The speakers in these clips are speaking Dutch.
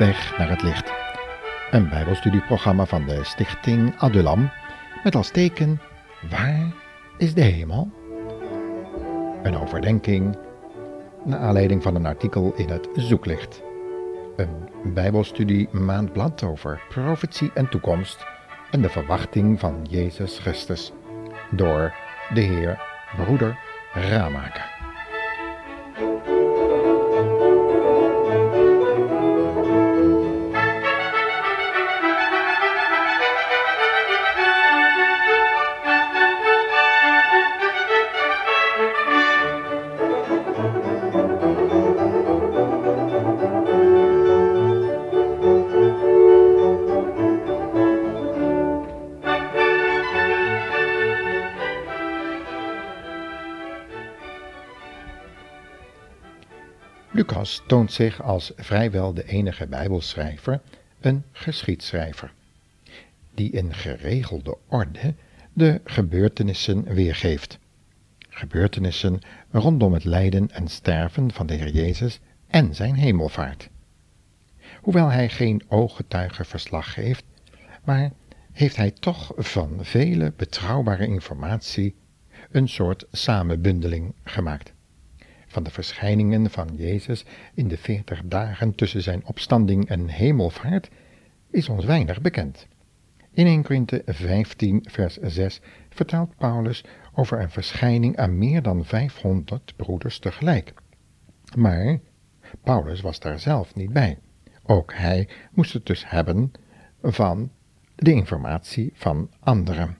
weg naar het licht. Een bijbelstudieprogramma van de stichting Adulam met als teken Waar is de hemel? Een overdenking naar aanleiding van een artikel in het Zoeklicht. Een bijbelstudie maandblad over profetie en toekomst en de verwachting van Jezus Christus door de Heer Broeder Ramaker. Lucas toont zich als vrijwel de enige Bijbelschrijver een geschiedschrijver, die in geregelde orde de gebeurtenissen weergeeft. Gebeurtenissen rondom het lijden en sterven van de Heer Jezus en zijn hemelvaart. Hoewel hij geen ooggetuigenverslag geeft, maar heeft hij toch van vele betrouwbare informatie een soort samenbundeling gemaakt van de verschijningen van Jezus in de veertig dagen tussen zijn opstanding en hemelvaart is ons weinig bekend. In 1 Korinthe 15 vers 6 vertelt Paulus over een verschijning aan meer dan 500 broeders tegelijk. Maar Paulus was daar zelf niet bij. Ook hij moest het dus hebben van de informatie van anderen.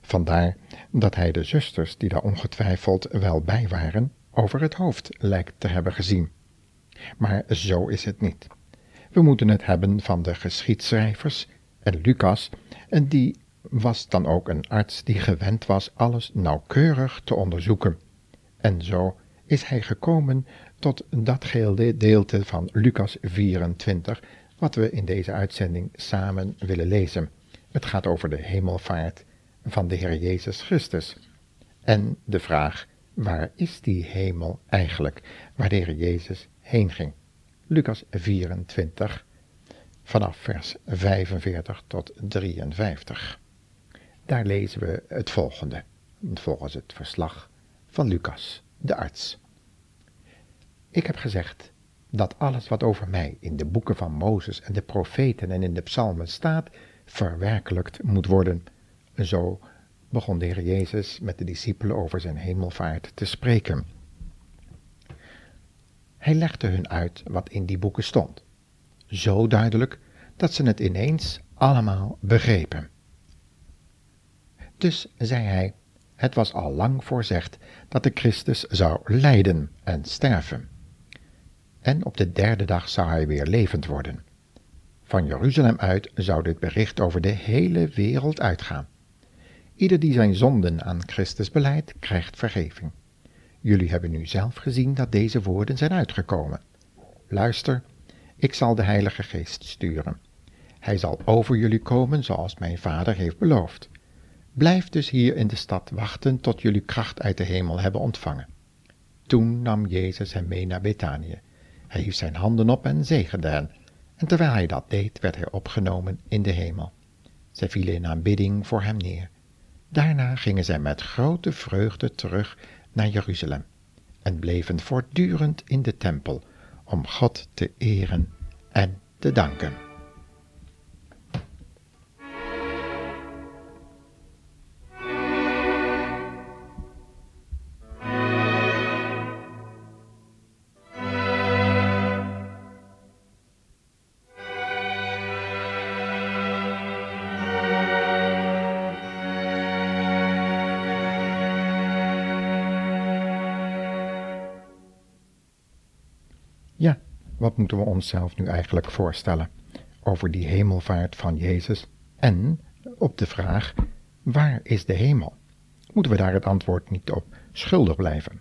Vandaar dat hij de zusters, die daar ongetwijfeld wel bij waren, over het hoofd lijkt te hebben gezien. Maar zo is het niet. We moeten het hebben van de geschiedschrijvers en Lucas, en die was dan ook een arts die gewend was alles nauwkeurig te onderzoeken. En zo is hij gekomen tot dat gedeelte van Lucas 24, wat we in deze uitzending samen willen lezen. Het gaat over de hemelvaart van de Heer Jezus Christus en de vraag waar is die hemel eigenlijk, waar de Heer Jezus heen ging? Lucas 24, vanaf vers 45 tot 53. Daar lezen we het volgende, volgens het verslag van Lucas, de arts. Ik heb gezegd dat alles wat over mij in de boeken van Mozes en de profeten en in de psalmen staat, verwerkelijkt moet worden. Zo begon de Heer Jezus met de discipelen over zijn hemelvaart te spreken. Hij legde hun uit wat in die boeken stond, zo duidelijk dat ze het ineens allemaal begrepen. Dus zei hij, het was al lang voorzegd dat de Christus zou lijden en sterven. En op de derde dag zou hij weer levend worden. Van Jeruzalem uit zou dit bericht over de hele wereld uitgaan. Ieder die zijn zonden aan Christus beleidt, krijgt vergeving. Jullie hebben nu zelf gezien dat deze woorden zijn uitgekomen. Luister, ik zal de Heilige Geest sturen. Hij zal over jullie komen zoals mijn Vader heeft beloofd. Blijf dus hier in de stad wachten tot jullie kracht uit de hemel hebben ontvangen. Toen nam Jezus hem mee naar Betanië. Hij hief zijn handen op en zegende hen, en terwijl hij dat deed, werd hij opgenomen in de hemel. Zij vielen in aanbidding voor hem neer. Daarna gingen zij met grote vreugde terug naar Jeruzalem en bleven voortdurend in de tempel om God te eren en te danken. Wat moeten we onszelf nu eigenlijk voorstellen over die hemelvaart van Jezus en op de vraag: waar is de hemel? Moeten we daar het antwoord niet op schuldig blijven?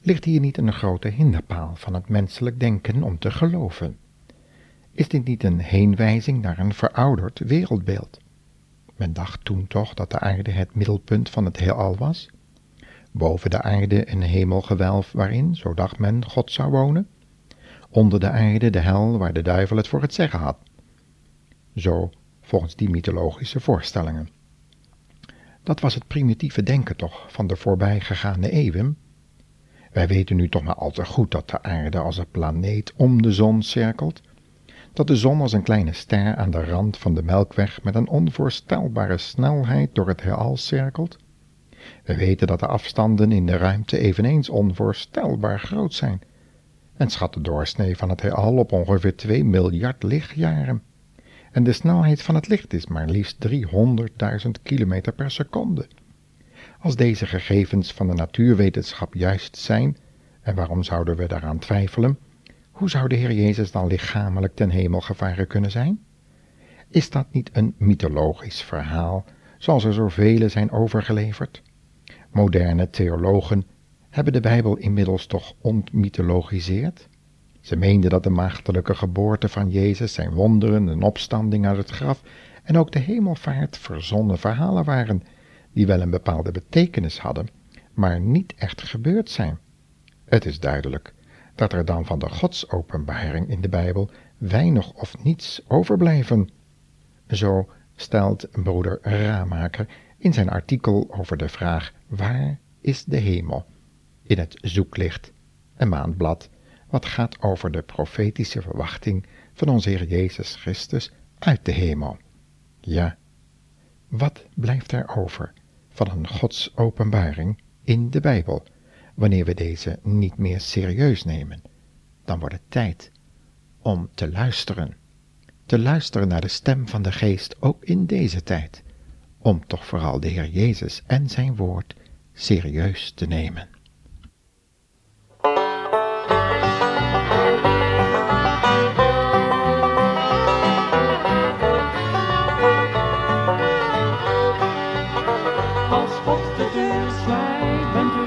Ligt hier niet een grote hinderpaal van het menselijk denken om te geloven? Is dit niet een heenwijzing naar een verouderd wereldbeeld? Men dacht toen toch dat de aarde het middelpunt van het heelal was? Boven de aarde een hemelgewelf waarin, zo dacht men, God zou wonen? Onder de aarde de hel waar de duivel het voor het zeggen had. Zo volgens die mythologische voorstellingen. Dat was het primitieve denken toch van de voorbijgegane eeuwen? Wij weten nu toch maar al te goed dat de aarde als een planeet om de zon cirkelt, dat de zon als een kleine ster aan de rand van de melkweg met een onvoorstelbare snelheid door het heelal cirkelt. We weten dat de afstanden in de ruimte eveneens onvoorstelbaar groot zijn en schat de doorsnee van het heelal op ongeveer 2 miljard lichtjaren en de snelheid van het licht is maar liefst 300.000 km per seconde. Als deze gegevens van de natuurwetenschap juist zijn, en waarom zouden we daaraan twijfelen, hoe zou de Heer Jezus dan lichamelijk ten hemel gevaren kunnen zijn? Is dat niet een mythologisch verhaal, zoals er zoveel zijn overgeleverd? Moderne theologen hebben de Bijbel inmiddels toch ontmythologiseerd? Ze meenden dat de maagdelijke geboorte van Jezus, zijn wonderen, een opstanding uit het graf en ook de hemelvaart verzonnen verhalen waren, die wel een bepaalde betekenis hadden, maar niet echt gebeurd zijn. Het is duidelijk dat er dan van de godsopenbaring in de Bijbel weinig of niets overblijven. Zo stelt broeder Ramaker in zijn artikel over de vraag waar is de hemel in het zoeklicht en maandblad wat gaat over de profetische verwachting van onze Heer Jezus Christus uit de hemel. Ja, wat blijft er over van een Gods openbaring in de Bijbel, wanneer we deze niet meer serieus nemen? Dan wordt het tijd om te luisteren. Te luisteren naar de stem van de Geest ook in deze tijd, om toch vooral de Heer Jezus en zijn woord serieus te nemen.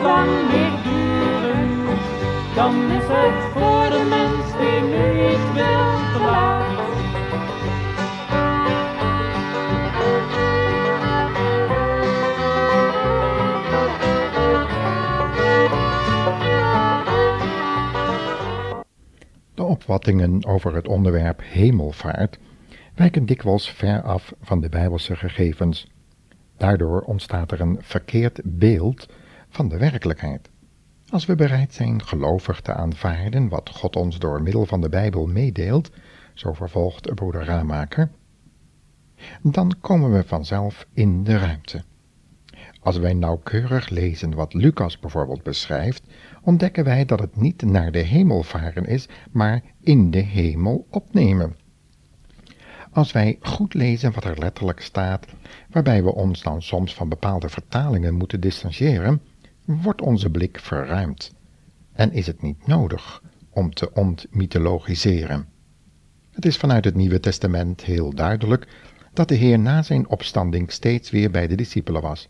niet lang dan is het voor de mens die te opvattingen over het onderwerp hemelvaart wijken dikwijls ver af van de bijbelse gegevens. Daardoor ontstaat er een verkeerd beeld van de werkelijkheid. Als we bereid zijn gelovig te aanvaarden wat God ons door middel van de Bijbel meedeelt, zo vervolgt broeder Ramaker, dan komen we vanzelf in de ruimte. Als wij nauwkeurig lezen wat Lucas bijvoorbeeld beschrijft, ontdekken wij dat het niet naar de hemel varen is, maar in de hemel opnemen. Als wij goed lezen wat er letterlijk staat, waarbij we ons dan soms van bepaalde vertalingen moeten distancieren, wordt onze blik verruimd en is het niet nodig om te ontmythologiseren. Het is vanuit het Nieuwe Testament heel duidelijk dat de Heer na zijn opstanding steeds weer bij de discipelen was.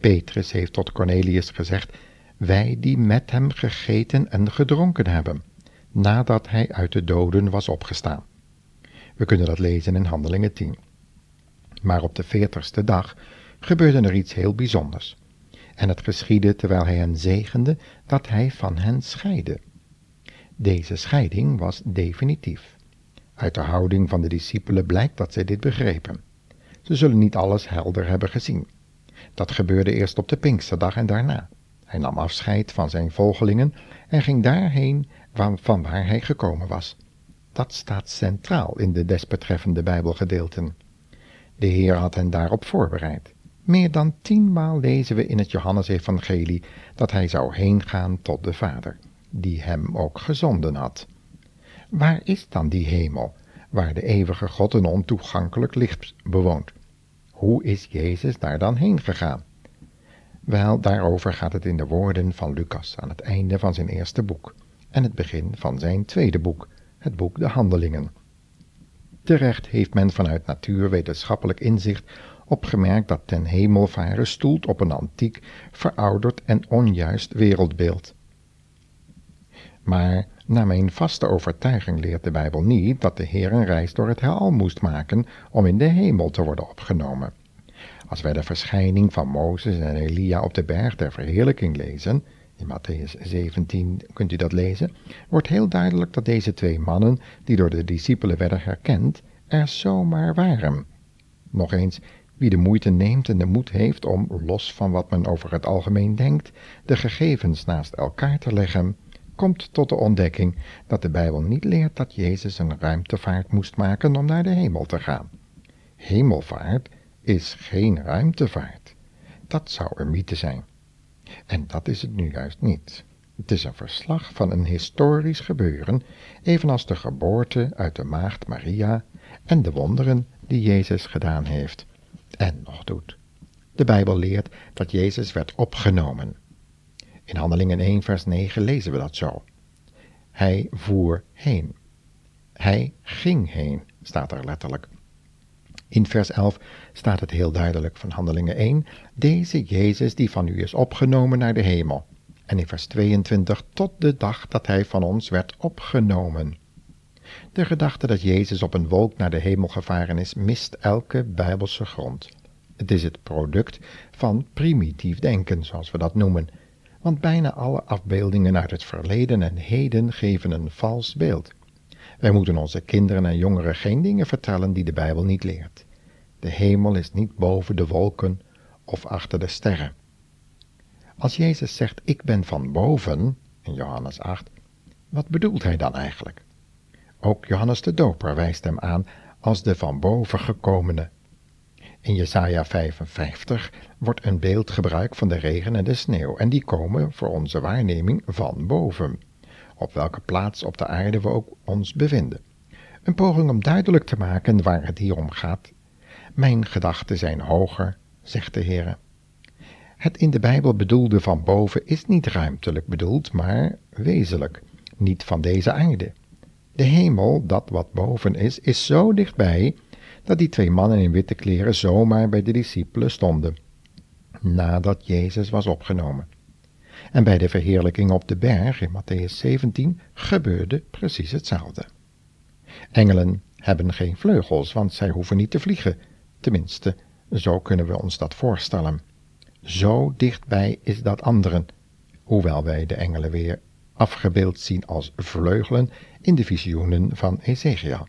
Petrus heeft tot Cornelius gezegd wij die met hem gegeten en gedronken hebben, nadat hij uit de doden was opgestaan. We kunnen dat lezen in Handelingen 10. Maar op de veertigste dag gebeurde er iets heel bijzonders. En het geschiedde terwijl hij hen zegende, dat hij van hen scheidde. Deze scheiding was definitief. Uit de houding van de discipelen blijkt dat zij dit begrepen. Ze zullen niet alles helder hebben gezien. Dat gebeurde eerst op de Pinksterdag en daarna. Hij nam afscheid van zijn volgelingen en ging daarheen van waar hij gekomen was. Dat staat centraal in de desbetreffende Bijbelgedeelten. De Heer had hen daarop voorbereid. Meer dan tienmaal lezen we in het Johannesevangelie dat hij zou heengaan tot de Vader, die hem ook gezonden had. Waar is dan die hemel, waar de eeuwige God een ontoegankelijk licht bewoont? Hoe is Jezus daar dan heen gegaan? Wel, daarover gaat het in de woorden van Lucas aan het einde van zijn eerste boek en het begin van zijn tweede boek, het boek De Handelingen. Terecht heeft men vanuit natuurwetenschappelijk inzicht opgemerkt dat ten hemelvaren stoelt op een antiek, verouderd en onjuist wereldbeeld. Maar naar mijn vaste overtuiging leert de Bijbel niet dat de Heer een reis door het heelal moest maken om in de hemel te worden opgenomen. Als wij de verschijning van Mozes en Elia op de berg der verheerlijking lezen, in Matthäus 17 kunt u dat lezen, wordt heel duidelijk dat deze twee mannen, die door de discipelen werden herkend, er zomaar waren. Nog eens, wie de moeite neemt en de moed heeft om, los van wat men over het algemeen denkt, de gegevens naast elkaar te leggen, komt tot de ontdekking dat de Bijbel niet leert dat Jezus een ruimtevaart moest maken om naar de hemel te gaan. Hemelvaart is geen ruimtevaart. Dat zou een mythe zijn. En dat is het nu juist niet. Het is een verslag van een historisch gebeuren, evenals de geboorte uit de maagd Maria en de wonderen die Jezus gedaan heeft en nog doet. De Bijbel leert dat Jezus werd opgenomen. In Handelingen 1 vers 9 lezen we dat zo. Hij voer heen. Hij ging heen, staat er letterlijk. In vers 11 staat het heel duidelijk van Handelingen 1, deze Jezus die van u is opgenomen naar de hemel. En in vers 22, tot de dag dat hij van ons werd opgenomen. De gedachte dat Jezus op een wolk naar de hemel gevaren is, mist elke bijbelse grond. Het is het product van primitief denken, zoals we dat noemen, want bijna alle afbeeldingen uit het verleden en heden geven een vals beeld. Wij moeten onze kinderen en jongeren geen dingen vertellen die de Bijbel niet leert. De hemel is niet boven de wolken of achter de sterren. Als Jezus zegt, ik ben van boven, in Johannes 8, wat bedoelt hij dan eigenlijk? Ook Johannes de Doper wijst hem aan als de van boven gekomene. In Jesaja 55 wordt een beeld gebruikt van de regen en de sneeuw, en die komen voor onze waarneming van boven op welke plaats op de aarde we ook ons bevinden. Een poging om duidelijk te maken waar het hier om gaat. Mijn gedachten zijn hoger, zegt de Heer. Het in de Bijbel bedoelde van boven is niet ruimtelijk bedoeld, maar wezenlijk, niet van deze aarde. De hemel, dat wat boven is, is zo dichtbij dat die twee mannen in witte kleren zomaar bij de discipelen stonden, nadat Jezus was opgenomen. En bij de verheerlijking op de berg in Matthäus 17 gebeurde precies hetzelfde. Engelen hebben geen vleugels, want zij hoeven niet te vliegen. Tenminste, zo kunnen we ons dat voorstellen. Zo dichtbij is dat anderen, hoewel wij de engelen weer afgebeeld zien als vleugelen in de visioenen van Ezekiel.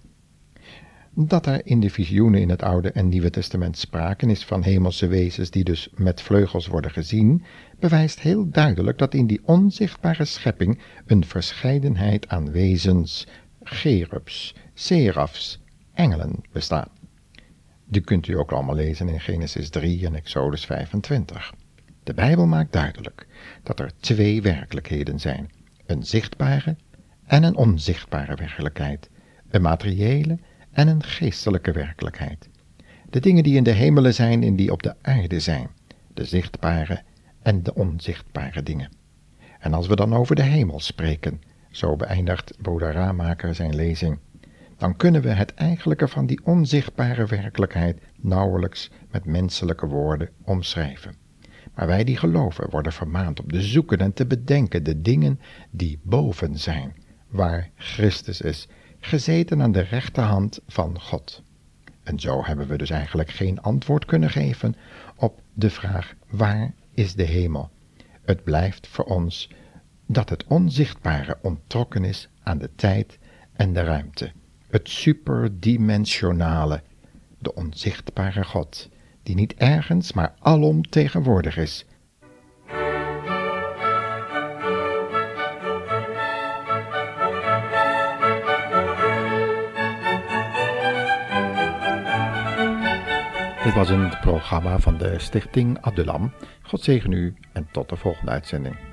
Dat er in de visioenen in het Oude en Nieuwe Testament spraken is van hemelse wezens die dus met vleugels worden gezien, bewijst heel duidelijk dat in die onzichtbare schepping een verscheidenheid aan wezens, gerubs, serafs, engelen bestaan. Die kunt u ook allemaal lezen in Genesis 3 en Exodus 25. De Bijbel maakt duidelijk dat er twee werkelijkheden zijn: een zichtbare en een onzichtbare werkelijkheid, een materiële en een geestelijke werkelijkheid. De dingen die in de hemelen zijn en die op de aarde zijn, de zichtbare en de onzichtbare dingen. En als we dan over de hemel spreken, zo beëindigt Bodaramaker zijn lezing, dan kunnen we het eigenlijke van die onzichtbare werkelijkheid nauwelijks met menselijke woorden omschrijven. Maar wij die geloven worden vermaand om te zoeken en te bedenken de dingen die boven zijn, waar Christus is gezeten aan de rechterhand van God. En zo hebben we dus eigenlijk geen antwoord kunnen geven op de vraag waar is de hemel? Het blijft voor ons dat het onzichtbare ontrokken is aan de tijd en de ruimte. Het superdimensionale, de onzichtbare God, die niet ergens, maar alom tegenwoordig is, Dit was een programma van de Stichting Abdulam. God zegen u en tot de volgende uitzending.